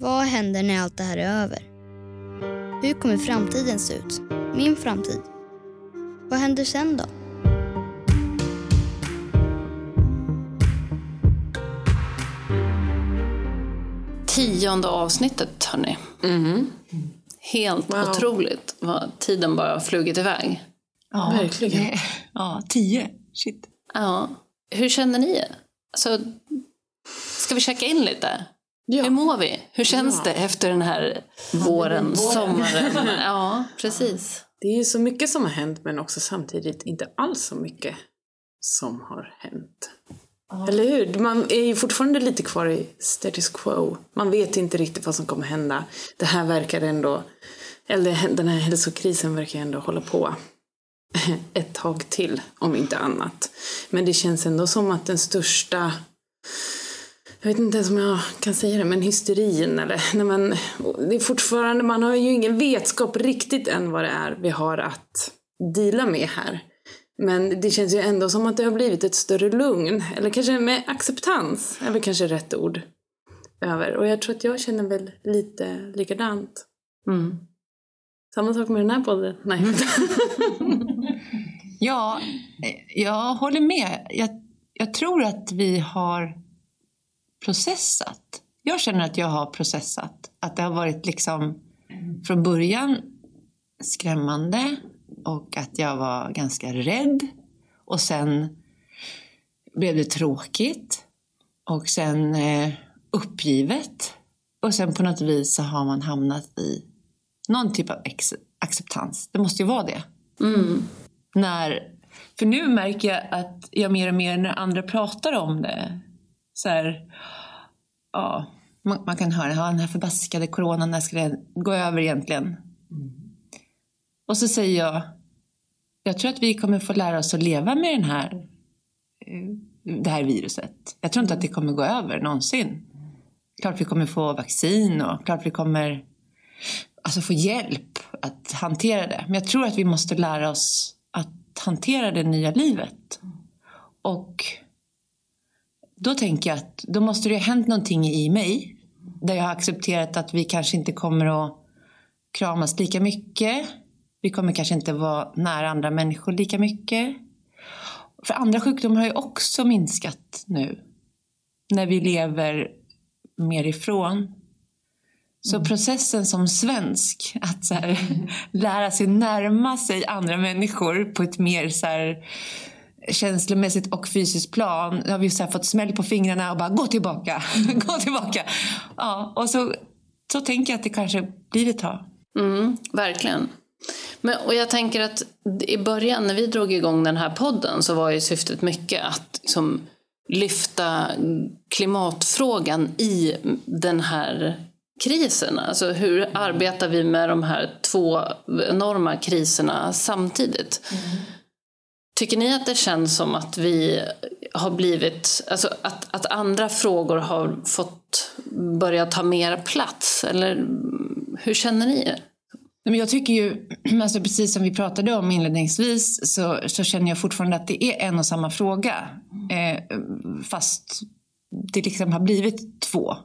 Vad händer när allt det här är över? Hur kommer framtiden se ut? Min framtid? Vad händer sen då? Tionde avsnittet, hörni. Mm. Helt wow. otroligt vad tiden bara har flugit iväg. Ja, verkligen. Ja, tio. Shit. Ja. Hur känner ni? Alltså, ska vi checka in lite? Ja. Hur mår vi? Hur känns ja. det efter den här våren, sommaren? Ja, precis. Det är ju så mycket som har hänt men också samtidigt inte alls så mycket som har hänt. Ja. Eller hur? Man är ju fortfarande lite kvar i status quo. Man vet inte riktigt vad som kommer hända. Det här verkar ändå, eller den här hälsokrisen verkar ändå hålla på ett tag till, om inte annat. Men det känns ändå som att den största jag vet inte ens om jag kan säga det, men hysterin eller när man, det är fortfarande, man har ju ingen vetskap riktigt än vad det är vi har att dela med här. Men det känns ju ändå som att det har blivit ett större lugn, eller kanske med acceptans, är väl kanske rätt ord, över. Och jag tror att jag känner väl lite likadant. Mm. Samma sak med den här podden? Nej. ja, jag håller med. Jag, jag tror att vi har processat. Jag känner att jag har processat. Att det har varit liksom från början skrämmande och att jag var ganska rädd. Och sen blev det tråkigt och sen eh, uppgivet. Och sen på något vis så har man hamnat i någon typ av acceptans. Det måste ju vara det. Mm. När, för nu märker jag att jag mer och mer när andra pratar om det så här, ja, man, man, kan höra, ja, den här förbaskade coronan, när ska det gå över egentligen? Mm. Och så säger jag, jag tror att vi kommer få lära oss att leva med den här, eh, det här viruset. Jag tror inte att det kommer gå över någonsin. Klart vi kommer få vaccin och klart vi kommer alltså få hjälp att hantera det. Men jag tror att vi måste lära oss att hantera det nya livet. Och då tänker jag att då måste det ha hänt någonting i mig. Där jag har accepterat att vi kanske inte kommer att kramas lika mycket. Vi kommer kanske inte vara nära andra människor lika mycket. För andra sjukdomar har ju också minskat nu. När vi lever mer ifrån. Så mm. processen som svensk, att så här, lära sig närma sig andra människor på ett mer så här, känslomässigt och fysiskt plan har vi så fått smäll på fingrarna och bara gå tillbaka, gå tillbaka. Ja, och så, så tänker jag att det kanske blir ett tag. Mm, verkligen. Men, och jag tänker att i början när vi drog igång den här podden så var ju syftet mycket att liksom, lyfta klimatfrågan i den här krisen. Alltså hur arbetar vi med de här två enorma kriserna samtidigt? Mm. Tycker ni att det känns som att vi har blivit, alltså att, att andra frågor har fått börja ta mer plats? Eller hur känner ni? jag tycker ju, alltså precis som vi pratade om inledningsvis, så, så känner jag fortfarande att det är en och samma fråga. Eh, fast det liksom har blivit två.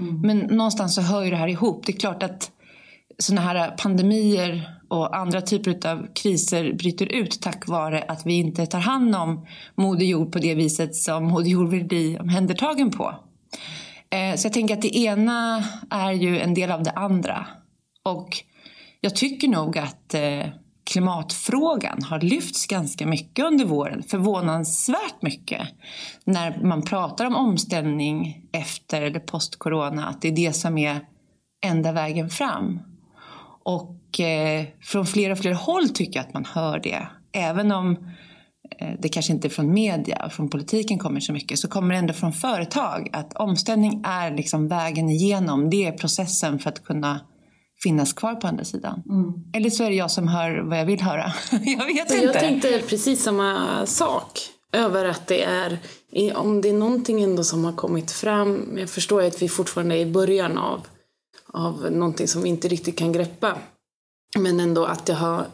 Mm. Men någonstans så hör ju det här ihop. Det är klart att sådana här pandemier och andra typer av kriser bryter ut tack vare att vi inte tar hand om Moder Jord på det viset som Moder Jord vill bli omhändertagen på. Eh, så jag tänker att det ena är ju en del av det andra. Och jag tycker nog att eh, klimatfrågan har lyfts ganska mycket under våren. Förvånansvärt mycket. När man pratar om omställning efter eller post-corona, att det är det som är enda vägen fram. Och eh, från fler och fler håll tycker jag att man hör det. Även om eh, det kanske inte från media och från politiken kommer så mycket så kommer det ändå från företag att omställning är liksom vägen igenom. Det är processen för att kunna finnas kvar på andra sidan. Mm. Eller så är det jag som hör vad jag vill höra. jag vet så inte. Jag tänkte precis samma sak över att det är, om det är någonting ändå som har kommit fram, jag förstår att vi fortfarande är i början av av någonting som vi inte riktigt kan greppa. Men ändå att jag har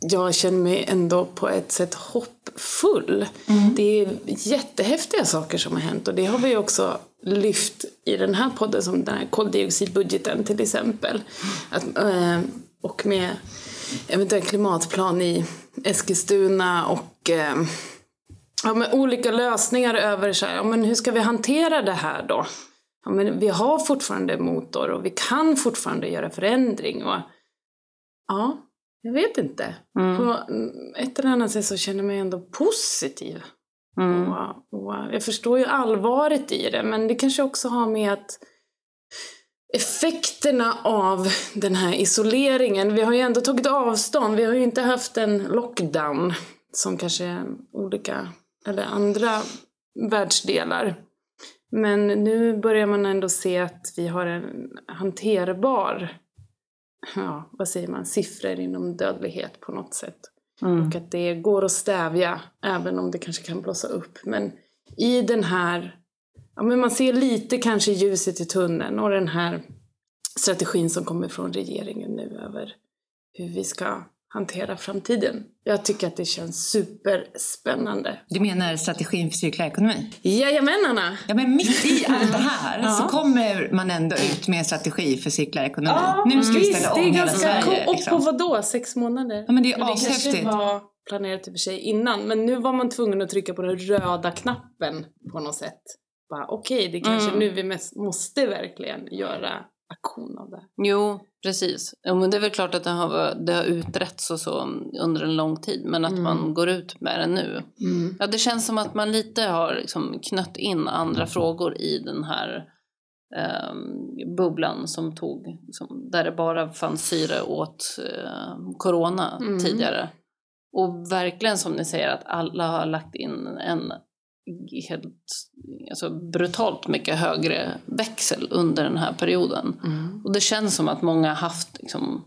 jag känner mig ändå på ett sätt hoppfull. Mm. Det är jättehäftiga saker som har hänt och det har vi också lyft i den här podden som den här koldioxidbudgeten till exempel. Att, eh, och med eventuell klimatplan i Eskilstuna och eh, ja, med olika lösningar över så här, ja, men hur ska vi hantera det här då? Ja, men vi har fortfarande motor och vi kan fortfarande göra förändring. Och, ja, jag vet inte. Mm. På ett eller annat sätt så känner jag mig ändå positiv. Mm. Och, och jag förstår ju allvaret i det, men det kanske också har med att effekterna av den här isoleringen, vi har ju ändå tagit avstånd, vi har ju inte haft en lockdown som kanske olika, eller andra världsdelar. Men nu börjar man ändå se att vi har en hanterbar, ja, vad säger man, siffror inom dödlighet på något sätt. Mm. Och att det går att stävja, även om det kanske kan blåsa upp. Men i den här, ja men man ser lite kanske ljuset i tunneln och den här strategin som kommer från regeringen nu över hur vi ska hantera framtiden. Jag tycker att det känns superspännande. Du menar strategin för cirkulär ekonomi? Jajamän Anna! Ja, men mitt i allt det här Ja. så kommer man ändå ut med en strategi för cirkulär ekonomi. Ja, nu ska vi visst, ställa det om är hela ganska Sverige. Och liksom. på vad då? Sex månader? Ja, men det är Men det ashäftigt. var planerat i och för sig innan. Men nu var man tvungen att trycka på den röda knappen på något sätt. Bara, Okej, det är kanske Mm. nu vi måste verkligen göra aktion av det. Jo, precis. Ja, men det är väl klart att det har, det har utretts och så under en lång tid. Men att Mm. man går ut med det nu. Ja, det känns som att man lite har liksom knött in andra frågor i den här ehm, bubblan som tog, som, där det bara fanns syre åt eh, corona Mm. tidigare. Och verkligen som ni säger att alla har lagt in en helt alltså, brutalt mycket högre växel under den här perioden. Och det känns som att många har haft liksom,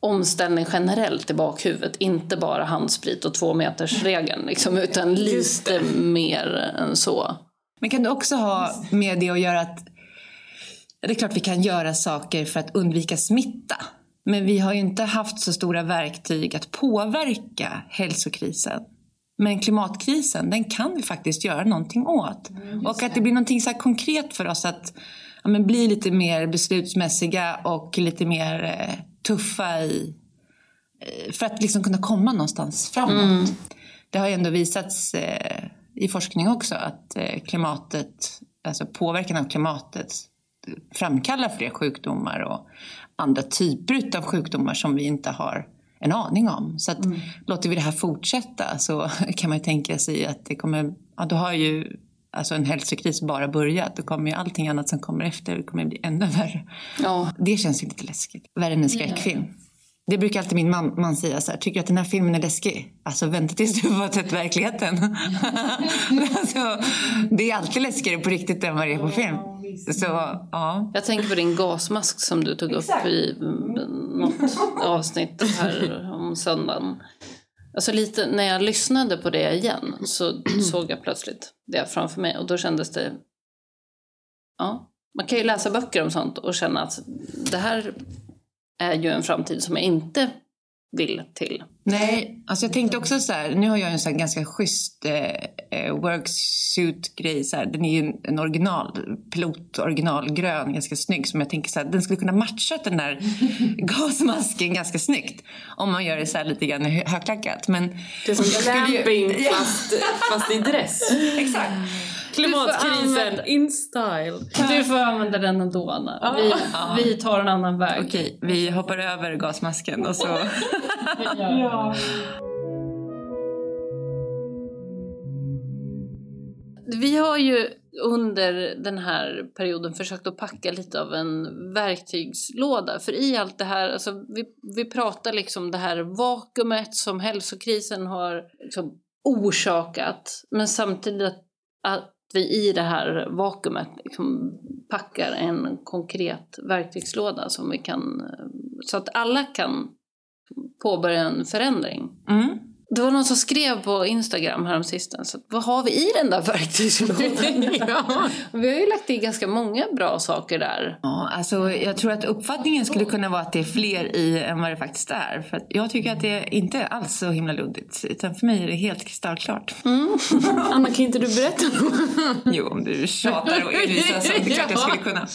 omställning generellt i bakhuvudet. Inte bara handsprit och två meters regeln liksom, utan lite mer än så. Men kan det också ha med det att göra att det är klart vi kan göra saker för att undvika smitta. Men vi har ju inte haft så stora verktyg att påverka hälsokrisen. Men klimatkrisen, den kan vi faktiskt göra någonting åt. och att det blir någonting så konkret för oss att ja, men bli lite mer beslutsmässiga och lite mer eh, tuffa i, eh, för att liksom kunna komma någonstans framåt. Det har ju ändå visats eh, i forskning också att eh, klimatet, alltså påverkan av klimatet framkallar fler sjukdomar och andra typer av sjukdomar som vi inte har en aning om. Så att låter vi det här fortsätta så kan man ju tänka sig att det kommer, ja då har ju alltså en hälsokris bara börjat. Då kommer ju allting annat som kommer efter kommer bli ännu värre. Ja, Det känns ju lite läskigt. Värre än en skräckfilm. Det brukar alltid min man, man säga så här, tycker du att den här filmen är läskig? Alltså vänta tills du har sett verkligheten. alltså, det är alltid läskigare på riktigt än vad det är på film. Så ja. jag tänker på din gasmask som du tog upp i mm, något avsnitt här om söndagen. Alltså lite, när jag lyssnade på det igen så såg jag plötsligt det framför mig och då kändes det... Ja, man kan ju läsa böcker om sånt och känna att det här är ju en framtid som jag inte vill till. Nej, alltså jag tänkte också så här, nu har jag en här ganska schysst eh, eh, worksuit-grej så här. Den är ju en- original, pilot originalgrön, ganska snygg som jag tänker så här, den skulle kunna matcha den där gasmasken ganska snyggt. Om man gör det så lite grann hö- högklackat. Men Det är som ju- glamping Ja, fast, fast i dress. exakt. Klimatkrisen använda- in style. Du får använda den ändå, Anna. Vi, vi tar en annan väg. Okej, vi hoppar över gasmasken och så... Vi har ju under den här perioden försökt att packa lite av en verktygslåda. För i allt det här, alltså vi, vi pratar liksom det här vakuumet som hälsokrisen har liksom orsakat. Men samtidigt att, att vi i det här vakuumet liksom packar en konkret verktygslåda som vi kan, eh, så att alla kan påbörja en förändring. Mm. Det var någon som skrev på Instagram häromsistens, vad har vi i den där verktygslådan? ja. Vi har ju lagt i ganska många bra saker där. Ja, alltså, jag tror att uppfattningen skulle kunna vara att det är fler i än vad det faktiskt är. För att jag tycker att det inte är alls så himla luddigt. Utan för mig är det helt kristallklart. Anna, kan inte du berätta? Jo, om du tjatar och envisas så det är klart jag skulle kunna.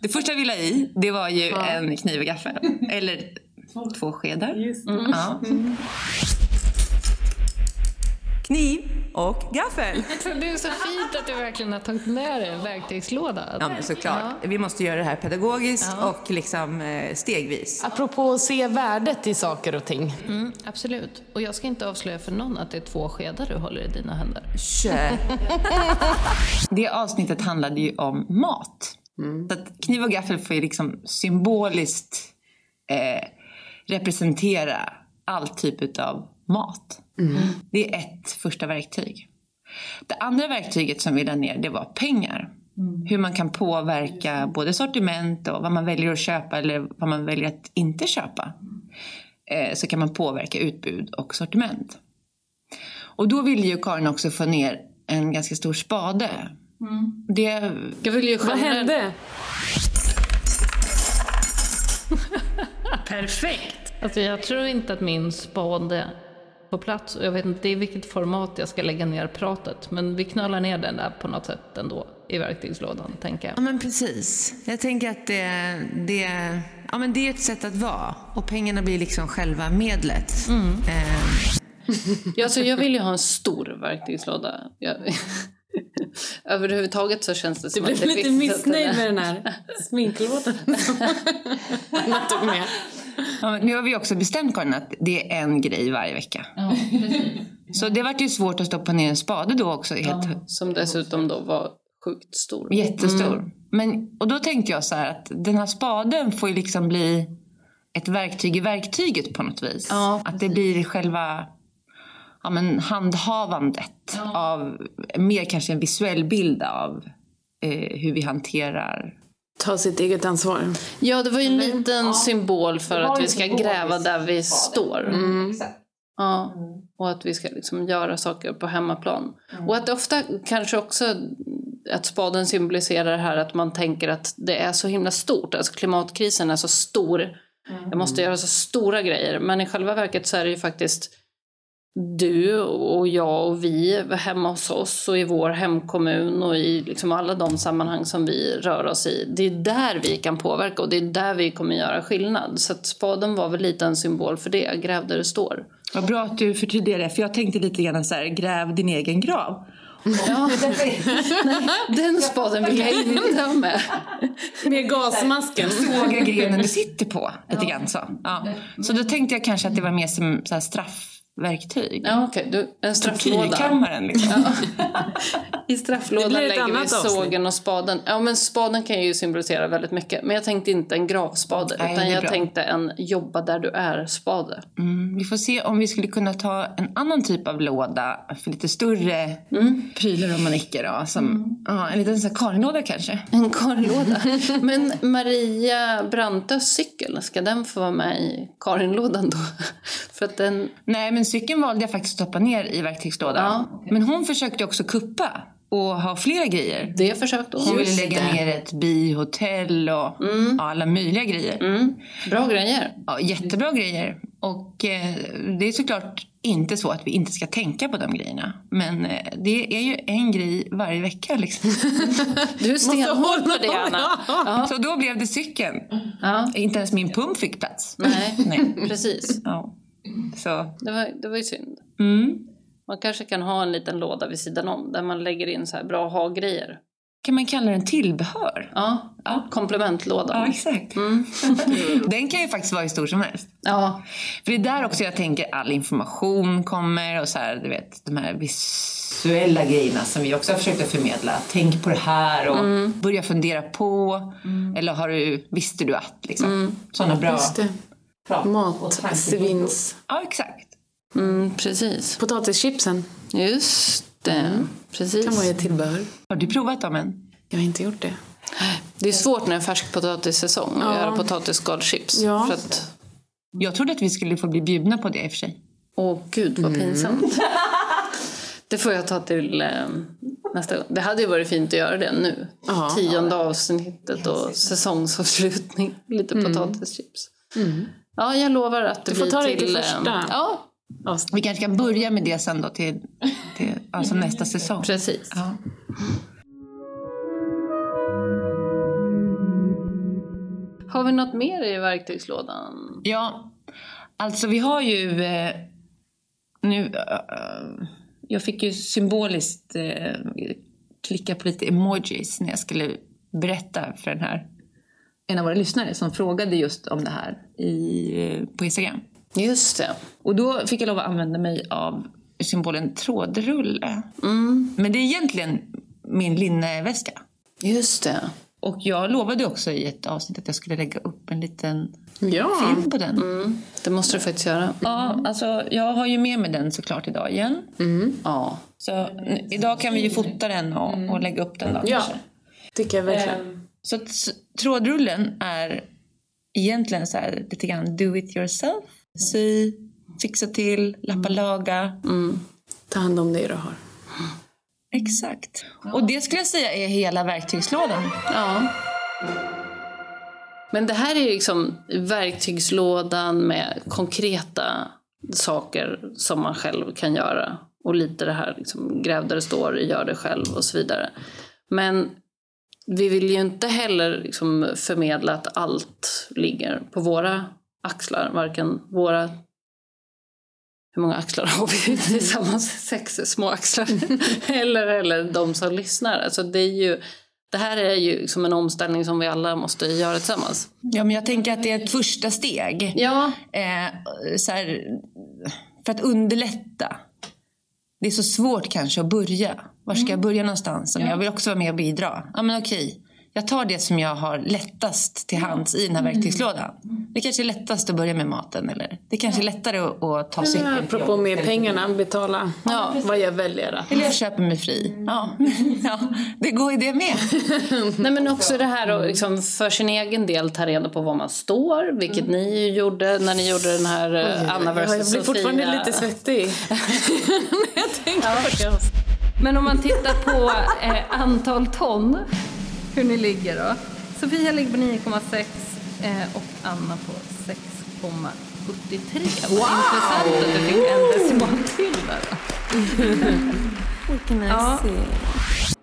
Det första jag ville ha i, det var ju en kniv och gaffel. Eller två skedar. Ja. Kniv och gaffel. Det är så fint att du verkligen har tagit med dig en verktygslåda. Ja, men såklart. Vi måste göra det här pedagogiskt och liksom eh, stegvis. Apropå att se värdet i saker och ting. Mm, absolut. Och jag ska inte avslöja för någon att det är två skedar du håller i dina händer. Kö. Det avsnittet handlade ju om mat. Så att kniv och gaffel får ju liksom symboliskt eh, representera all typ av mat. Det är ett första verktyg. Det andra verktyget som vi lade ner det var pengar. Hur man kan påverka både sortiment och vad man väljer att köpa eller vad man väljer att inte köpa. Eh, så kan man påverka utbud och sortiment. Och då ville ju Karin också få ner en ganska stor spade. Det, Jag vill ju Vad hände? Perfekt! Alltså jag tror inte att min spade på plats och jag vet inte i vilket format jag ska lägga ner pratet men vi knallar ner den där på något sätt ändå i verktygslådan tänker jag. Ja men precis. Jag tänker att det, det, ja, men det är ett sätt att vara. Och pengarna blir liksom själva medlet. Eh, Ja, alltså jag vill ju ha en stor verktygslåda. Jag... Överhuvudtaget så känns det Du som blev att det lite finns missnöjd ett- med den här sminklådan som Anna tog med. Ja, nu har vi också bestämt Karin att det är en grej varje vecka. Så det vart ju svårt att stoppa ner en spade då också. Helt, Som dessutom då var sjukt stor. Jättestor. Men, och då tänkte jag så här att den här spaden får ju liksom bli ett verktyg i verktyget på något vis. Ja, att det blir själva ja, men handhavandet av mer kanske en visuell bild av eh, hur vi hanterar Ta sitt eget ansvar. Ja, det var ju en liten symbol för att vi ska gräva där vi står. Ja, och att vi ska liksom göra saker på hemmaplan. Och att det ofta kanske också att spaden symboliserar det här att man tänker att det är så himla stort. Alltså klimatkrisen är så stor. Jag måste göra så stora grejer. Men i själva verket så är det ju faktiskt du och jag och vi hemma hos oss och i vår hemkommun och i liksom alla de sammanhang som vi rör oss i. Det är där vi kan påverka och det är där vi kommer göra skillnad. Så att spaden var väl lite en symbol för det, gräv där det står. Vad bra att du förtydligar det, för jag tänkte lite grann så här, gräv din egen grav. Ja, den spaden vill jag inte ha med. Med gasmasken. Såga grenen du sitter på, lite grann så. Ja. Så då tänkte jag kanske att det var mer som så här straffverktyg. Ja, okej. Du, en strafflåda. Tortyrkammaren liksom. I strafflådan lägger vi annat avsnitt. sågen och spaden. Ja, men spaden kan ju symbolisera väldigt mycket. Men jag tänkte inte en gravspade, Nej, utan jag bra. tänkte en jobba där du är-spade. Mm, vi får se om vi skulle kunna ta en annan typ av låda för lite större prylar och manicker. Då, som, ja, en liten så här Karinlåda kanske. En Karinlåda. Men Maria Brantes cykel, ska den få vara med i Karinlådan då? För att den... Nej, men cykeln valde jag faktiskt att stoppa ner i verktygslådan. Men hon försökte också kuppa och ha flera grejer. Det försökte hon. Hon ville lägga ner ett bihotell och ja, alla möjliga grejer. Mm. Bra grejer. Ja, jättebra grejer. Och eh, det är såklart inte så att vi inte ska tänka på de grejerna. Men eh, det är ju en grej varje vecka liksom. Du är stenhård på det, Anna. Ja. Så då blev det cykeln. Ja. Inte ens min pump fick plats. Nej, Nej. precis. Ja. Så, Det var, det var ju synd. mm. Man kanske kan ha en liten låda vid sidan om där man lägger in så här bra ha-grejer. Kan man kalla den tillbehör? Ja, Ja. komplementlådan. Ja, exakt. den kan ju faktiskt vara hur stor som helst. Ja, För det är där också jag tänker all information kommer och så här, du vet, de här visuella grejerna som vi också har försökt att förmedla. Tänk på det här och börja fundera på. Eller har du, visste du att? Liksom. Sådana bra... Just det. Matsvins. Ja, exakt. mm, precis. Potatischipsen Just det, precis. kan vara ett tillbehör. Har du provat dem än? Jag har inte gjort det. Det är svårt när det är färsk potatissäsong att Ja. göra potatisskal chips. Ja. För att, Jag trodde att vi skulle få bli bjudna på det i och för sig. Åh gud vad pinsamt. Det får jag ta till eh, nästa gång. Det hade ju varit fint att göra det nu. Ja. Tionde avsnittet och säsongsavslutning. Lite potatischips. Ja, jag lovar att det Du får blir ta det till eh, första. Ja, Vi kanske kan börja med det sen då till, till alltså nästa säsong. precis. Ja. Har vi något mer i verktygslådan? Ja, alltså vi har ju eh, nu... eh, jag fick ju symboliskt eh, klicka på lite emojis när jag skulle berätta för den här en av våra lyssnare som frågade just om det här i, på Instagram. Just det. Och då fick jag lov att använda mig av symbolen trådrulle. Mm, Men det är egentligen min linneväska. just det. Och jag lovade också i ett avsnitt att jag skulle lägga upp en liten Ja. film på den. Mm, det måste du faktiskt göra. Ja, alltså jag har ju med mig den såklart idag igen. Ja. Så idag kan vi ju fota den och, och lägga upp den då Ja. kanske. Tycker jag verkligen. Så trådrullen är egentligen så här lite grann do it yourself. Sy, fixa till, lappa laga. Ta hand om det du har. Exakt. Och det skulle jag säga är hela verktygslådan. Ja. Men det här är ju liksom verktygslådan med konkreta saker som man själv kan göra. Och lite det här liksom, gräv där det står, gör det själv och så vidare. Men vi vill ju inte heller liksom förmedla att allt ligger på våra axlar. Varken våra... Hur många axlar har vi tillsammans? Sex små axlar. eller, eller de som lyssnar. Alltså det, är ju, det här är ju liksom en omställning som vi alla måste göra tillsammans. Ja, men jag tänker att det är ett första steg. Ja, Eh, så här, för att underlätta. Det är så svårt kanske att börja. Var ska jag börja någonstans? Om Jag vill också vara med och bidra. Ja, men okej. Jag tar det som jag har lättast till hands i den här verktygslådan. Det kanske är lättast att börja med maten. Eller det kanske är lättare att, att ta cykeln Apropå med pengarna, betala Ja. vad jag väljer att Eller jag köper mig fri. Ja, ja det går ju det med. Nej, men också det här att liksom för sin egen del ta reda på var man står, vilket ni ju gjorde när ni gjorde den här eh, Anna vs Ja, jag blir fortfarande Sofia. lite svettig. jag tänker det. Men om man tittar på eh, antal ton, hur ni ligger då. Sofia ligger på 9,6 eh, och Anna på 6,73. Wow! Intressant att du fick en decimal till där då. Ja.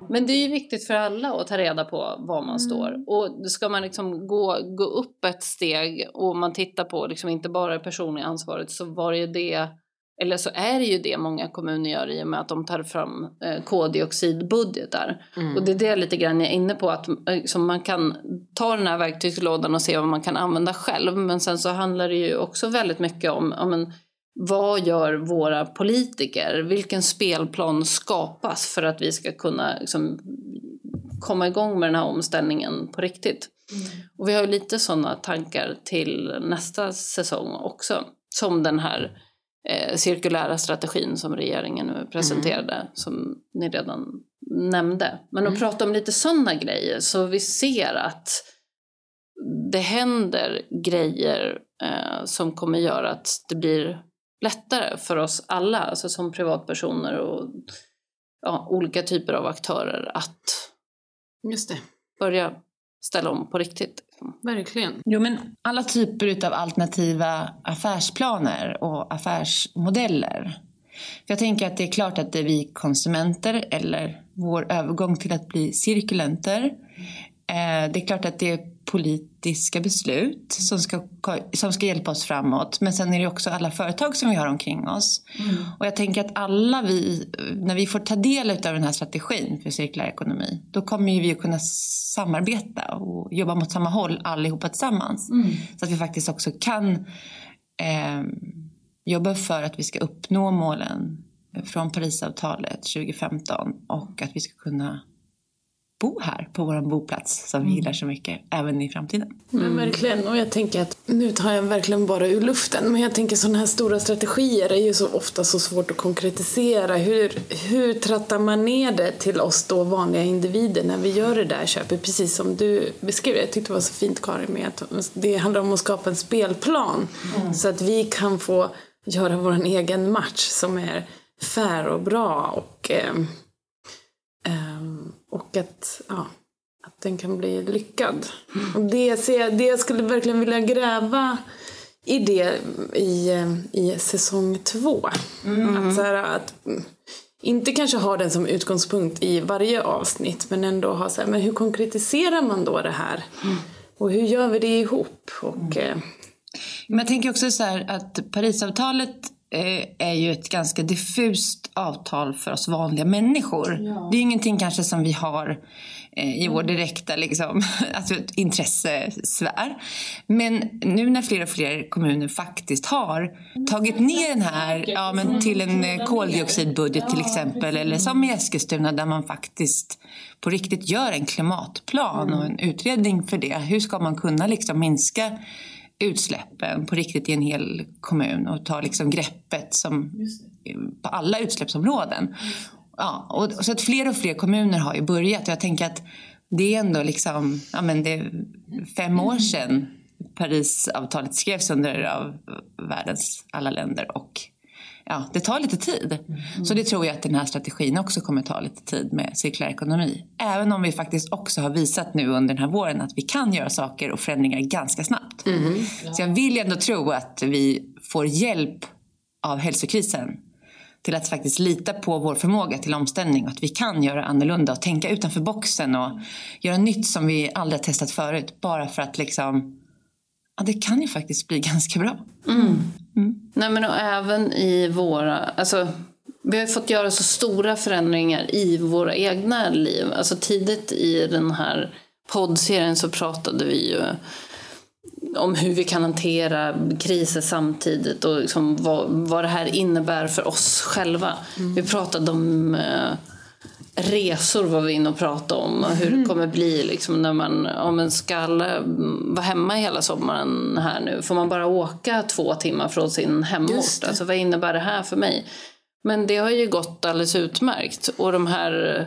Men det är ju viktigt för alla att ta reda på var man står. Och ska man liksom gå, gå upp ett steg och man tittar på liksom inte bara det personliga ansvaret så var det ju det eller så är det ju det många kommuner gör i och med att de tar fram eh, koldioxidbudgetar. Och det är det lite grann jag är inne på att liksom man kan ta den här verktygslådan och se vad man kan använda själv. Men sen så handlar det ju också väldigt mycket om ja, men, vad gör våra politiker? Vilken spelplan skapas för att vi ska kunna liksom, komma igång med den här omställningen på riktigt? Och vi har ju lite sådana tankar till nästa säsong också. Som den här eh, cirkulära strategin som regeringen nu presenterade, som ni redan nämnde. Men att prata om lite sådana grejer så vi ser att det händer grejer eh, som kommer göra att det blir lättare för oss alla, alltså som privatpersoner och ja, olika typer av aktörer att Just det, börja ställa om på riktigt. Liksom. verkligen. Jo, men alla typer av alternativa affärsplaner och affärsmodeller. För jag tänker att det är klart att det är vi konsumenter eller vår övergång till att bli cirkulenter. Eh, det är klart att det är politiska beslut som ska, som ska hjälpa oss framåt. Men sen är det också alla företag som vi har omkring oss. Och jag tänker att alla vi, när vi får ta del av den här strategin för cirkulär ekonomi, då kommer vi att kunna samarbeta och jobba mot samma håll allihopa tillsammans. Så att vi faktiskt också kan eh, jobba för att vi ska uppnå målen från Parisavtalet 2015 och att vi ska kunna bo här på vår boplats som vi gillar så mycket även i framtiden. Men verkligen, och jag tänker att nu tar jag verkligen bara ur luften, men jag tänker sådana här stora strategier är ju så ofta så svårt att konkretisera. Hur, hur trattar man ner det till oss då vanliga individer när vi gör det där köpet? Precis som du beskrev. Jag tyckte det var så fint Karin med att det handlar om att skapa en spelplan. Så att vi kan få göra vår egen match som är fair och bra och, ehm, ehm, och att, ja, att den kan bli lyckad. Och det, ser jag- det jag skulle verkligen vilja gräva i det i, ehm, i säsong två. Att, så här, att mm, inte kanske ha den som utgångspunkt i varje avsnitt men ändå ha så här, men hur konkretiserar man då det här? Och hur gör vi det ihop? Och, eh, Men jag tänker också så här att Parisavtalet eh, är ju ett ganska diffust avtal för oss vanliga människor. Det är ingenting kanske som vi har eh, i vår direkta liksom, alltså intressesfär. Men nu när fler och fler kommuner faktiskt har tagit ner den här ja, men till en eh, koldioxidbudget till exempel. Eller som i Eskilstuna där man faktiskt på riktigt gör en klimatplan och en utredning för det. Hur ska man kunna liksom minska utsläppen på riktigt i en hel kommun och ta liksom greppet som, på alla utsläppsområden. Ja, och, så att fler och fler kommuner har ju börjat och jag tänker att det är ändå liksom, ja men det fem år sedan Parisavtalet skrevs under av världens alla länder och ja, det tar lite tid. Så det tror jag att den här strategin också kommer ta lite tid med cirkulär ekonomi. Även om vi faktiskt också har visat nu under den här våren att vi kan göra saker och förändringar ganska snabbt. Så jag vill ändå tro att vi får hjälp av hälsokrisen till att faktiskt lita på vår förmåga till omställning och att vi kan göra annorlunda och tänka utanför boxen och göra nytt som vi aldrig har testat förut. Bara för att liksom, ja det kan ju faktiskt bli ganska bra. Nej, men och även i våra... Alltså, vi har ju fått göra så stora förändringar i våra egna liv. Alltså tidigt i den här poddserien så pratade vi ju om hur vi kan hantera kriser samtidigt och liksom vad, vad det här innebär för oss själva. Vi pratade om eh, resor var vi inne och pratade om och hur det kommer bli liksom när man, om man ska mm, vara hemma hela sommaren här nu. Får man bara åka två timmar från sin hemort? Alltså vad innebär det här för mig? Men det har ju gått alldeles utmärkt. Och de här,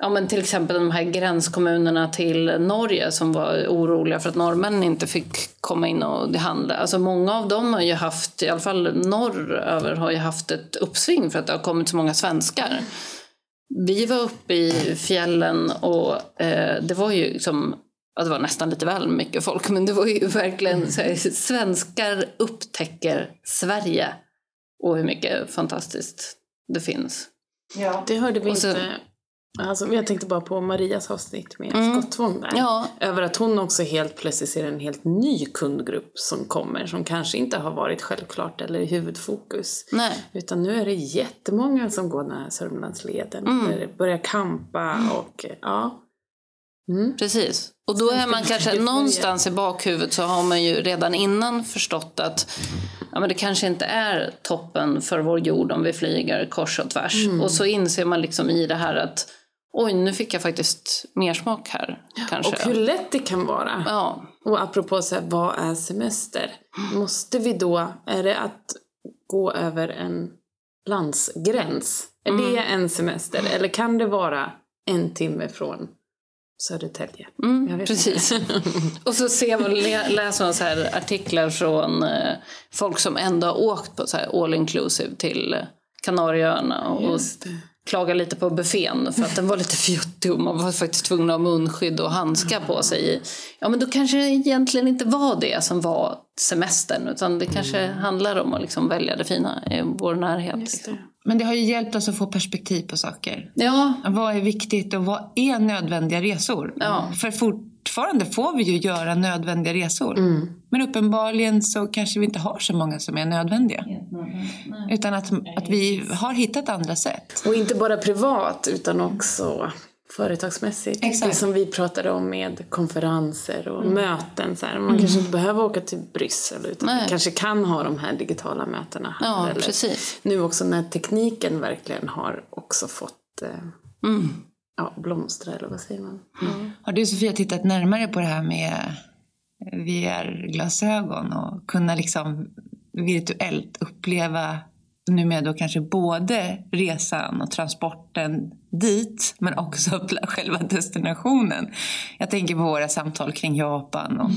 ja men till exempel de här gränskommunerna till Norge som var oroliga för att norrmännen inte fick komma in och handla. Alltså många av dem har ju haft, i alla fall norröver, har ju haft ett uppsving för att det har kommit så många svenskar. Vi var uppe i fjällen och eh, det var ju som Ja, det var nästan lite väl mycket folk, men det var ju verkligen så här, svenskar upptäcker Sverige och hur mycket fantastiskt det finns. Det hörde vi så- inte. Alltså, jag tänkte bara på Marias avsnitt med Mm. Skottvång där. Ja. Över att hon också helt plötsligt ser en helt ny kundgrupp som kommer som kanske inte har varit självklart eller i huvudfokus. Nej. Utan nu är det jättemånga som går den här Sörmlandsleden. Mm. Börjar campa och ja. Mm. Precis. Och då är man kanske någonstans i bakhuvudet så har man ju redan innan förstått att ja, men det kanske inte är toppen för vår jord om vi flyger kors och tvärs. Och så inser man liksom i det här att oj, nu fick jag faktiskt mer smak här. Kanske. Och hur lätt det kan vara. Ja, Och apropå så här, vad är semester? Måste vi då, är det att gå över en landsgräns? Är det en semester? Eller kan det vara en timme från Södertälje? Mm, precis. och så ser man, lä- läser man så här artiklar från eh, folk som ändå har åkt på så all inclusive till eh, Kanarieöarna och. Klaga lite på buffén för att den var lite fjuttig och man var faktiskt tvungen att ha munskydd och handskar på sig. Ja, men då kanske det egentligen inte var det som var semestern utan det kanske handlar om att liksom välja det fina i vår närhet. Just Liksom. det. Men det har ju hjälpt oss att få perspektiv på saker. Ja, Vad är viktigt och vad är nödvändiga resor? Ja. För fortfarande får vi ju göra nödvändiga resor. Men uppenbarligen så kanske vi inte har så många som är nödvändiga. Utan att, att vi har hittat andra sätt. Och inte bara privat utan också företagsmässigt. Exakt. Det som vi pratade om med konferenser och möten. Så här. Man kanske inte behöver åka till Bryssel utan Nej. man kanske kan ha de här digitala mötena här. ja eller precis. Nu också när tekniken verkligen har också fått eh, Mm. Ja, blomstra, eller vad säger man? Har du Sofia tittat närmare på det här med VR-glasögon och kunna liksom virtuellt uppleva numera då kanske både resan och transporten dit men också själva destinationen. Jag tänker på våra samtal kring Japan och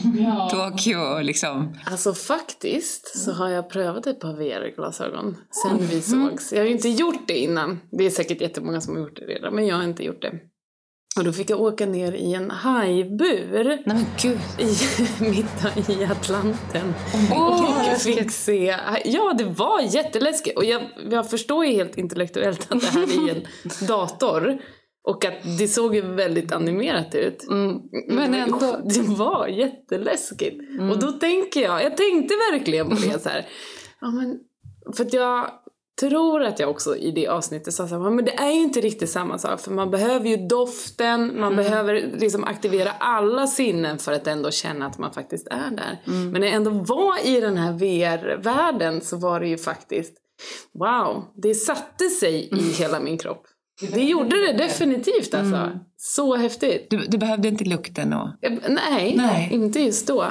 Tokyo och liksom. Alltså faktiskt så har jag prövat ett par VR-glasögon sen vi sågs. Jag har ju inte gjort det innan. Det är säkert jättemånga som har gjort det redan, men jag har inte gjort det. Och då fick jag åka ner i en hajbur Nej men gud. i, mitt i Atlanten. och fick se, ja det var jätteläskigt. Och jag, jag förstår ju helt intellektuellt att det här är en dator. Och att det såg ju väldigt animerat ut. Mm. Men ändå. Det var jätteläskigt. Och då tänker jag, jag tänkte verkligen på det så här. Ja, men, för att jag tror att jag också i det avsnittet sa så här, men det är ju inte riktigt samma sak. För man behöver ju doften, man behöver liksom aktivera alla sinnen för att ändå känna att man faktiskt är där. Men när jag ändå var i den här VR-världen så var det ju faktiskt, wow, det satte sig i hela min kropp. Det gjorde det definitivt alltså. Så häftigt. Du, du behövde inte lukten och... Eh, Nej, Nej. inte just då.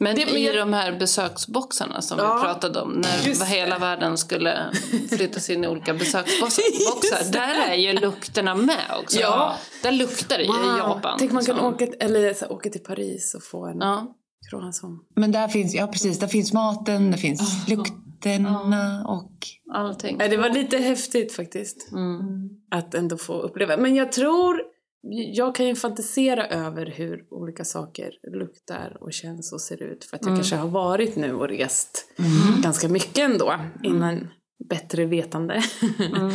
Men Det- men i jag- de här besöksboxarna som Ja, vi pratade om, när just hela världen skulle flyttas in i olika besöksboxar, där är ju lukterna med också. Ja. Där luktar det ju i Japan. Tänk man kan liksom. åka, eller, så, åka till Paris och få en Ja. croissant. Men där finns, ja precis, där finns maten, där finns lukterna och... Allting. Det var lite häftigt faktiskt. Mm. Att ändå få uppleva. Men jag tror, jag kan ju fantisera över hur olika saker luktar och känns och ser ut. För att jag kanske har varit nu och rest ganska mycket ändå. Innan bättre vetande.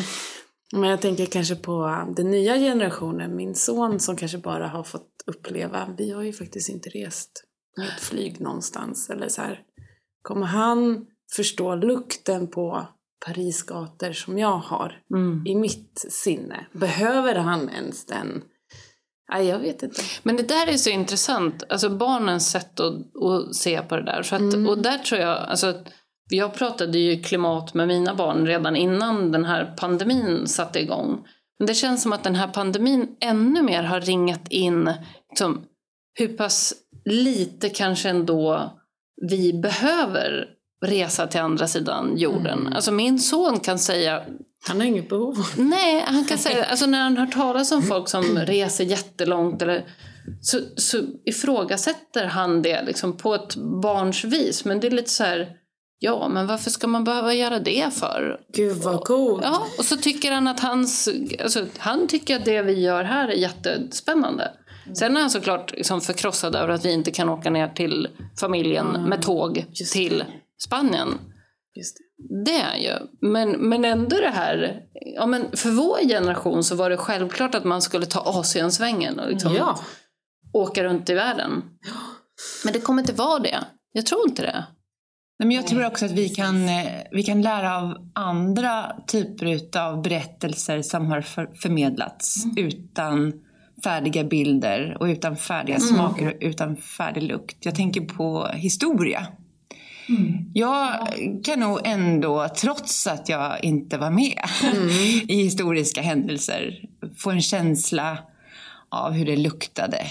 Men jag tänker kanske på den nya generationen. Min son som kanske bara har fått uppleva. Vi har ju faktiskt inte rest med flyg någonstans. Eller så här. Kommer han förstå lukten på Paris gator som jag har Mm. i mitt sinne? Behöver han ens den? Nej, jag vet inte. Men det där är så intressant, alltså barnens sätt att, att se på det där. För att, Mm. Och där tror jag, alltså, jag pratade ju klimat med mina barn redan innan den här pandemin satte igång. Men det känns som att den här pandemin ännu mer har ringat in liksom, hur pass lite kanske ändå vi behöver resa till andra sidan jorden. Mm. Alltså min son kan säga Han har inget behov. Nej, han kan säga, alltså när han hör talas om folk som reser jättelångt eller, så, så ifrågasätter han det liksom på ett barns vis. Men det är lite så här, ja men varför ska man behöva göra det för? Gud vad coolt. Ja, och så tycker han att hans, alltså, han tycker att det vi gör här är jättespännande. Sen är han såklart liksom förkrossad över att vi inte kan åka ner till familjen med tåg just till Spanien. Just det. Det är ju. Men, men ändå det här... Ja, men för vår generation så var det självklart att man skulle ta Asiensvängen och liksom Ja. åka runt i världen. Men det kommer inte vara det. Jag tror inte det. Nej, men jag tror också att vi kan, eh, vi kan lära av andra typer av berättelser som har för, förmedlats utan färdiga bilder och utan färdiga smaker och utan färdig lukt. Jag tänker på historia. Jag kan nog ändå, trots att jag inte var med i historiska händelser, få en känsla av hur det luktade.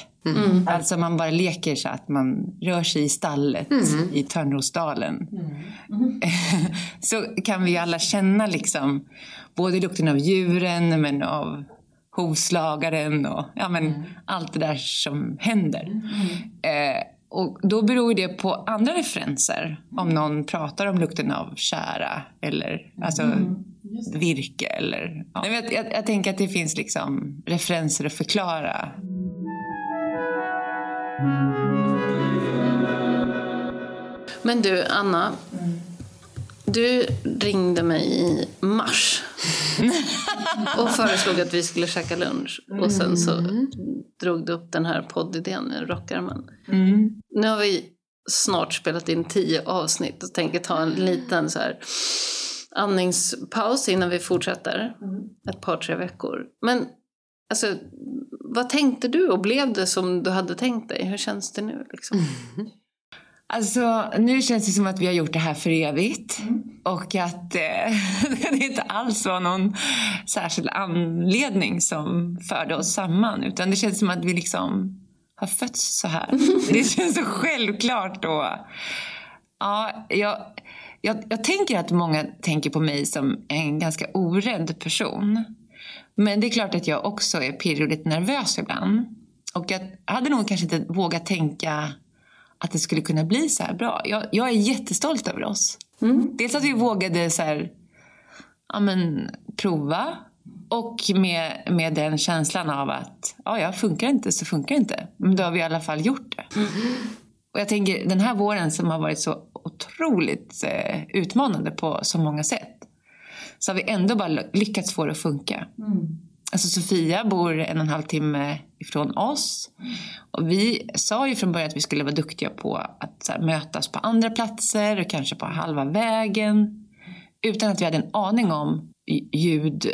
Alltså man bara leker så att man rör sig i stallet i Törnrosdalen. så kan vi alla känna liksom både lukten av djuren men av hovslagaren och ja, men allt det där som händer. Eh, och då beror det på andra referenser. Om någon pratar om lukten av kära eller alltså, virke. Eller, ja. Nej, jag, jag, jag tänker att det finns liksom referenser att förklara. Men du, Anna. Du ringde mig i mars och föreslog att vi skulle käka lunch. Och sen så drog du upp den här poddidén i rockarmen. Nu har vi snart spelat in tio avsnitt och tänker ta en liten så här andningspaus innan vi fortsätter. Ett par, tre veckor. Men alltså, vad tänkte du och blev det som du hade tänkt dig? Hur känns det nu? Liksom? Alltså, nu känns det som att vi har gjort det här för evigt. Och att eh, det inte alls var någon särskild anledning som förde oss samman. Utan det känns som att vi liksom har fötts så här. Det känns så självklart. Och, ja, jag, jag, jag tänker att många tänker på mig som en ganska orädd person. Men det är klart att jag också är pirrig och lite nervös ibland. Och jag hade nog kanske inte vågat tänka att det skulle kunna bli så här bra. Jag, jag är jättestolt över oss. Dels att vi vågade så här, ja, men, prova och med, med den känslan av att ja, ja, funkar det inte så funkar det inte. Men då har vi i alla fall gjort det. Och jag tänker den här våren som har varit så otroligt eh, utmanande på så många sätt. Så har vi ändå bara lyckats få det att funka. Alltså Sofia bor en och en halv timme ifrån oss. Och vi sa ju från början att vi skulle vara duktiga på att här, mötas på andra platser och kanske på halva vägen. Utan att vi hade en aning om ljud,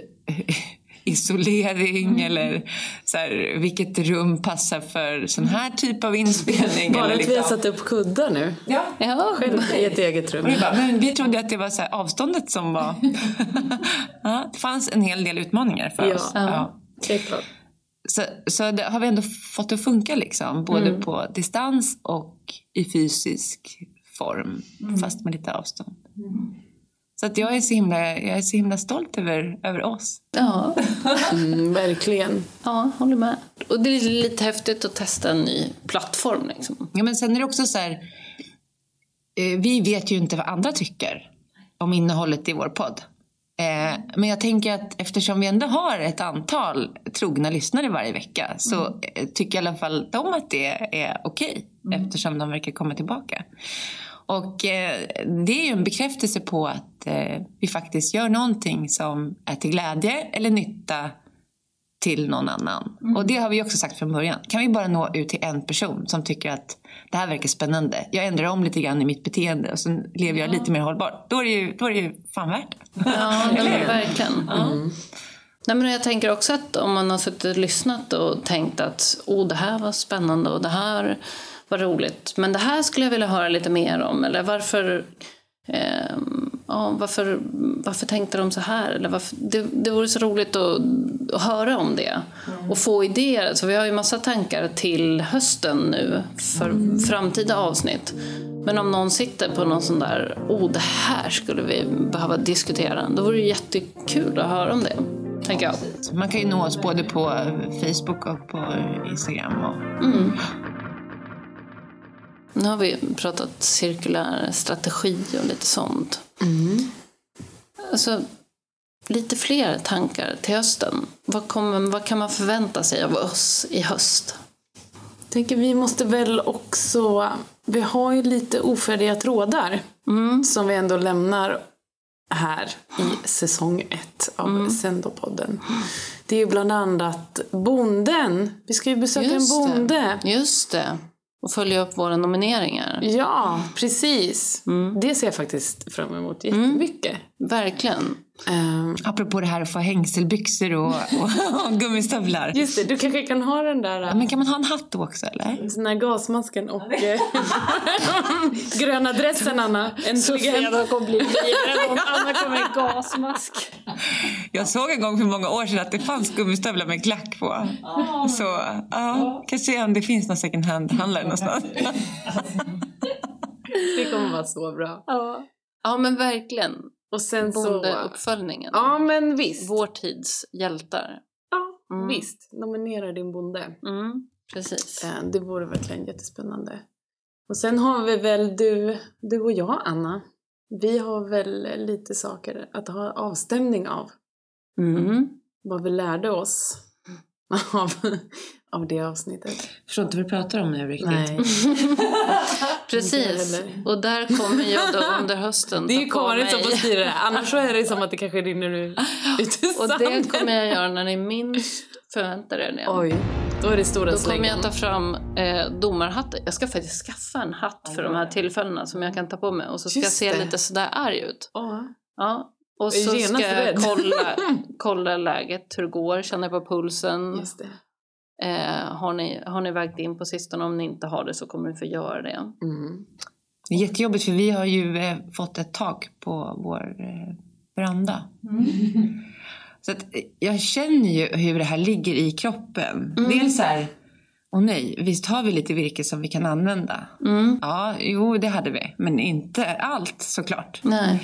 isolering eller så här, vilket rum passar för sån här typ av inspelning. Bara eller att vi har satt upp kuddar nu. Ja. Ja, Själv i ett eget rum. Vi bara, men vi trodde att det var så här avståndet som var... ja, det fanns en hel del utmaningar för Ja. oss. Ja. Det är klart. Så, så det har vi ändå fått att funka liksom. Både på distans och i fysisk form. Fast med lite avstånd. Så att jag, är så himla, jag är så himla stolt över, över oss. ja, Mm, verkligen. ja, håller med. Och det är lite häftigt att testa en ny plattform. Liksom. Ja, men sen är det också så här... Eh, vi vet ju inte vad andra tycker om innehållet i vår podd. Eh, men jag tänker att eftersom vi ändå har ett antal trogna lyssnare varje vecka så eh, tycker i alla fall de att det är okej eftersom de verkar komma tillbaka. Och eh, det är ju en bekräftelse på att eh, vi faktiskt gör någonting som är till glädje eller nytta till någon annan. Och det har vi också sagt från början. Kan vi bara nå ut till en person som tycker att det här verkar spännande. Jag ändrar om lite grann i mitt beteende och så lever jag lite mer hållbart. Då är det ju, då är det ju fan värt det. Ja, ja men verkligen. Nej, men jag tänker också att om man har suttit och lyssnat och tänkt att oh, det här var spännande och det här var roligt, men det här skulle jag vilja höra lite mer om. Eller varför, ehm, ja, varför, varför tänkte de så här? Eller varför, det, det vore så roligt att, att höra om det och få idéer. Så vi har ju massa tankar till hösten nu för framtida avsnitt. Men om någon sitter på någon sån där, oh det här skulle vi behöva diskutera, då vore det jättekul att höra om det. Tänker jag. Man kan ju nå oss både på Facebook och på Instagram. Och... Nu har vi pratat cirkulär strategi och lite sånt. Alltså, lite fler tankar till hösten. Vad, kommer, vad kan man förvänta sig av oss i höst? Jag tänker vi måste väl också... Vi har ju lite ofärdiga trådar som vi ändå lämnar här i säsong ett av Sendopodden. Det är ju bland annat bonden. Vi ska ju besöka en bonde. Det. Just det. Och följa upp våra nomineringar. Ja, precis. Det ser jag faktiskt fram emot jättemycket. Verkligen. Ehm, Apropå det här att få hängselbyxor och, och, och gummistövlar. just det, du kanske kan ha den där Ja, men kan man ha en hatt då också eller? Den här gasmasken och eh, gröna dressen, Anna. Äntligen. kommer bli livrädd om Anna kommer med gasmask. Jag såg en gång för många år sedan att det fanns gummistövlar med klack på. Så ja, kanske om det finns någon second hand-handlare någonstans. Det kommer vara så bra. Ja, men verkligen. Och sen så... Bondeuppföljningen. Ja, men visst. Vår tids hjältar. Ja, Mm. visst. Nominera din bonde. Mm, precis. Eh, Det vore verkligen jättespännande. Och sen har vi väl du, du och jag, Anna. Vi har väl lite saker att ha avstämning av. Mm. Vad vi lärde oss av, av det avsnittet. Jag förstår inte vad du pratar om nu riktigt. Nej. Precis. Och där kommer jag då under hösten Det är ju Karin som får styra det. Annars så är det som att det kanske rinner ut ut i Och det kommer jag göra när ni minst förväntar er det. Oj, då är det stora Då kommer jag ta fram eh, domarhatten. Jag ska faktiskt skaffa en hatt för de här tillfällena som jag kan ta på mig. Och så ska Just jag se det. lite sådär arg ut. Ja. Ja. Och så ska jag kolla, kolla läget, hur det går, känna på pulsen. Just det. Eh, har, ni, har ni vägt in på sistone? Om ni inte har det så kommer ni få göra det. Mm. Det är jättejobbigt för vi har ju eh, fått ett tak på vår eh, veranda. Så att, eh, jag känner ju hur det här ligger i kroppen. Dels så här, Och nej, visst har vi lite virke som vi kan använda? Mm. Ja, jo det hade vi. Men inte allt såklart. Nej.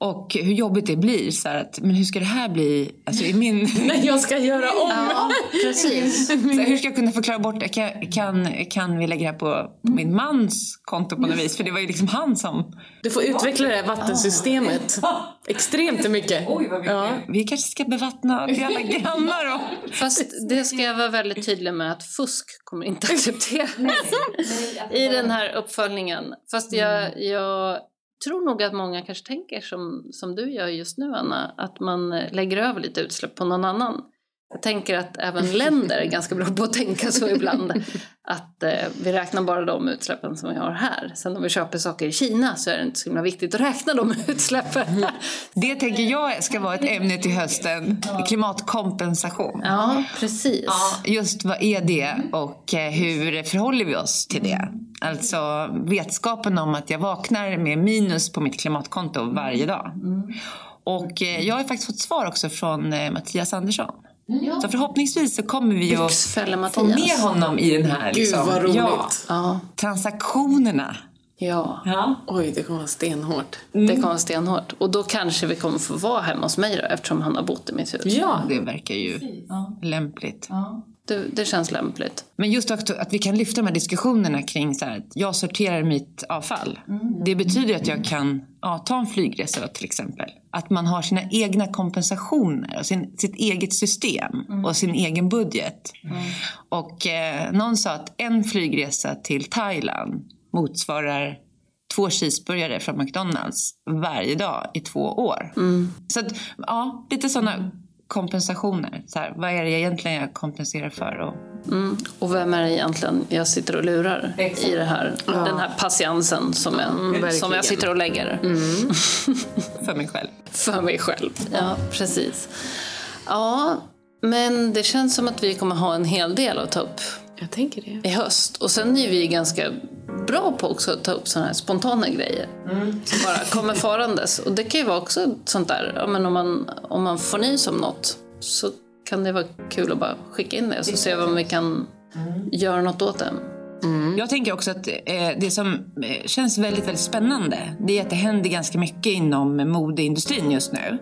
Och hur jobbigt det blir. Så här att, men hur ska det här bli? Alltså i min... Nej, jag ska göra om! Ja, precis. Så hur ska jag kunna förklara bort det? Kan, kan, kan vi lägga det här på, på min mans konto på något vis? För det var ju liksom han som... Du får utveckla det här vattensystemet extremt mycket. Oj, vad ja. Vi kanske ska bevattna till alla grannar och... Fast det ska jag vara väldigt tydlig med att fusk kommer inte accepteras i den här uppföljningen. Fast jag, jag tror nog att många kanske tänker som, som du gör just nu Anna, att man eh, lägger över lite utsläpp på någon annan. Jag tänker att även länder är ganska bra på att tänka så ibland. Att eh, vi räknar bara de utsläppen som vi har här. Sen om vi köper saker i Kina så är det inte så himla viktigt att räkna de utsläppen. Det tänker jag ska vara ett ämne till hösten. Klimatkompensation. Ja, precis. Ja, just vad är det och eh, hur förhåller vi oss till det? Alltså vetskapen om att jag vaknar med minus på mitt klimatkonto varje dag. Och eh, jag har faktiskt fått svar också från eh, Mattias Andersson. Så förhoppningsvis så kommer vi att få med honom i den här Gud liksom, vad roligt. Ja, Ja, transaktionerna. ja. Ja. Oj, det kommer vara stenhårt. Det kommer vara stenhårt. Och då kanske vi kommer få vara hemma hos mig då, eftersom han har bott i mitt hus. Ja, Det verkar ju lämpligt. Det, det känns lämpligt. Men just också att vi kan lyfta de här diskussionerna kring så här, att jag sorterar mitt avfall. Det betyder att jag kan ja, ta en flygresa till exempel. Att man har sina egna kompensationer och sin, sitt eget system och sin egen budget. Och eh, någon sa att en flygresa till Thailand motsvarar två cheeseburgare från McDonalds varje dag i två år. Så att, ja, lite sådana kompensationer. Så här, vad är det egentligen jag kompenserar för? Och, Mm. Och vem är det egentligen jag sitter och lurar i det här, den här patiensen som jag, som verkligen. jag sitter och lägger för mig själv. för mig själv. Ja, precis. Ja, men det känns som att vi kommer ha en hel del att ta upp jag tänker det. i höst. Och sen är vi ganska bra på också att ta upp sådana här spontana grejer. Som bara kommer farandes. Och det kan ju vara också sånt där, ja, men om man, om man får nys om något så kan det vara kul att bara skicka in det så ser vi om vi kan göra något åt det. Jag tänker också att eh, det som eh, känns väldigt, väldigt spännande det är att det händer ganska mycket inom modeindustrin just nu.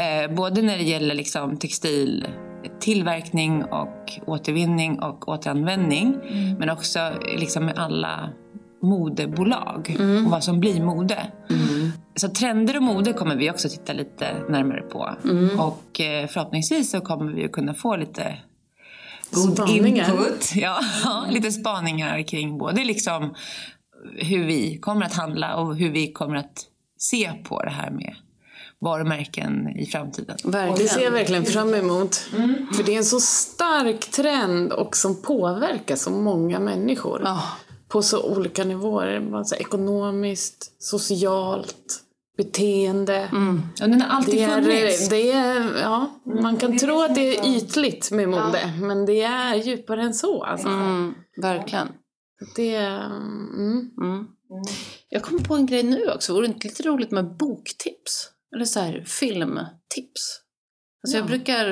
Eh, både när det gäller liksom, textiltillverkning och återvinning och återanvändning. Men också liksom, med alla modebolag och vad som blir mode. Så trender och mode kommer vi också titta lite närmare på. Och eh, förhoppningsvis så kommer vi att kunna få lite god Spaningar. input. Ja, lite spaningar kring både liksom hur vi kommer att handla och hur vi kommer att se på det här med varumärken i framtiden. Verkligen. Det ser jag verkligen fram emot. För det är en så stark trend och som påverkar så många människor. Ja. På så olika nivåer. Alltså ekonomiskt, socialt, beteende. Och den har alltid Det är, funnits. det är, ja, man kan tro att det är ytligt med mode, men det är djupare än så. Alltså. Mm, verkligen. Det, mm. Mm. Jag kommer på en grej nu också. Vore det inte lite roligt med boktips? Eller så här filmtips? Alltså jag brukar,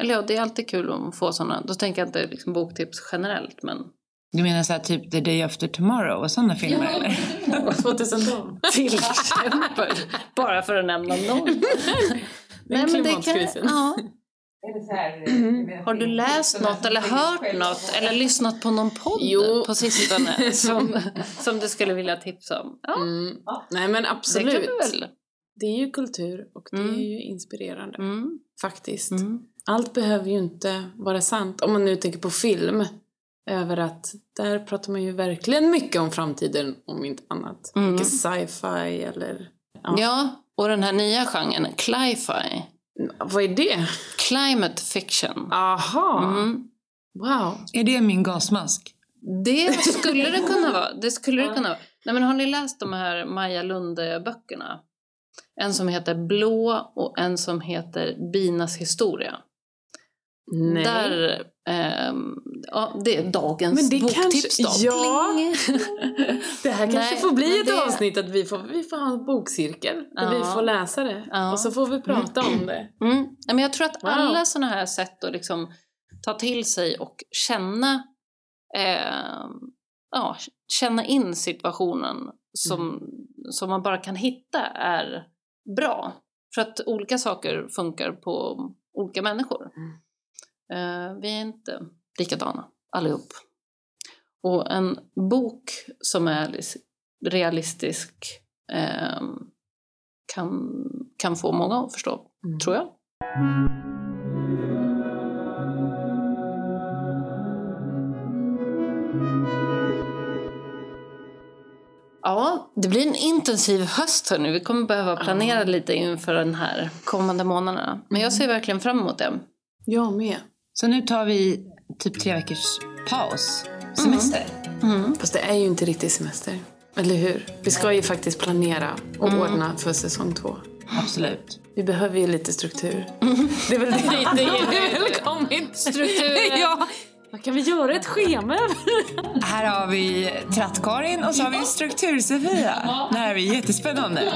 eller ja, det är alltid kul att få sådana. Då tänker jag inte liksom boktips generellt, men Du menar så här, typ The Day After Tomorrow och sådana filmer eller? 2012. till exempel. Bara för att nämna någon. Nej, men det kan, ja. Har du läst något eller hört något eller lyssnat på någon podd Jo. på sistone som, som du skulle vilja tipsa om? Ja, Mm. Nej men det absolut. väl. Det är ju kultur och det Mm. är ju inspirerande. Mm. Faktiskt. Mm. Allt behöver ju inte vara sant. Om man nu tänker på film. Över att där pratar man ju verkligen mycket om framtiden, om inte annat. Mm. Mycket sci-fi eller... Ja. Ja, och den här nya genren, cli-fi. Vad är det? Climate fiction. Aha! Mm. Wow. Är det min gasmask? Det skulle det kunna vara. Det skulle det kunna vara. Nej, men har ni läst de här Maja Lunde-böckerna? En som heter Blå och en som heter Binas historia. Nej. Där, ehm, ja, det är dagens Men det boktips kanske- då. ja. Det här kanske Nej, får bli ett det- avsnitt att vi får, vi får ha en bokcirkel. Där Ja. vi får läsa det. Ja. Och så får vi prata om det. Mm. Men jag tror att Wow. alla sådana här sätt att liksom ta till sig och känna eh, ja, känna in situationen som, som man bara kan hitta är bra. För att olika saker funkar på olika människor. Eh, vi är inte likadana allihop. Och en bok som är lis- realistisk eh, kan, kan få många att förstå, tror jag. Ja, det blir en intensiv höst hörni. Vi kommer behöva planera lite inför den här kommande månaderna. Men jag ser verkligen fram emot det. Jag med. Så nu tar vi typ tre veckors paus. Semester. Fast det är ju inte riktigt semester. Eller hur? Vi ska ju faktiskt planera och ordna för säsong två. Absolut. Vi behöver ju lite struktur. Det är väl det, det är väl kommit. Strukturen. ja. Vad kan vi göra? Ett schema? Här har vi Tratt-Karin och så har vi Struktur-Sofia. Det här är jättespännande.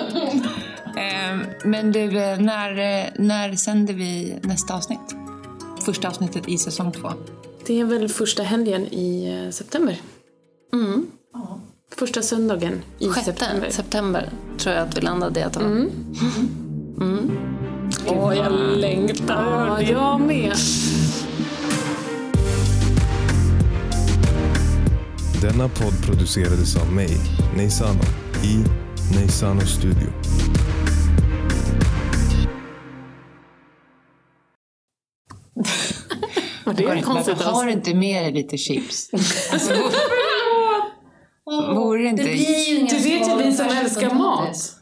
Ehm, Men du, när, när sänder vi nästa avsnitt? Första avsnittet i säsong två. Det är väl första helgen i eh, september. Mm. Första söndagen i Sjätte september. september. tror jag att vi landade i att det var. Åh, jag längtar. Ja, jag med. Denna podd producerades av mig, Neisano, i Neisano Studio. Och det är konstigt. varför har du inte med dig lite chips? Alltså, vore det inte... Du vet ju vi som älskar mat.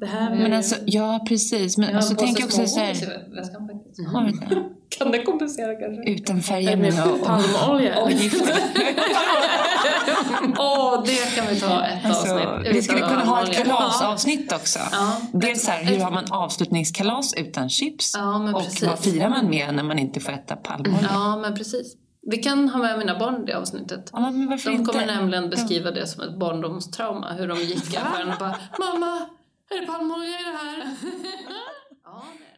Det här Men alltså, ja precis. Men alltså, tänk också så här... Har du det? Kan det kompensera kanske? Utan färgämnen och, palmolja. och gifter. Åh, det kan vi ta ett Alltså, avsnitt. vi skulle kunna ha ett kalasavsnitt också. Ja. Dels så här, hur har man avslutningskalas utan chips? Ja, men och precis. vad firar man med när man inte får äta palmolja? Ja, men precis. Vi kan ha med mina barn i det avsnittet. Ja, De inte? kommer nämligen beskriva det som ett barndomstrauma. Hur de gick i affären och bara Mamma, är det palmolja i det här? ja, det är det.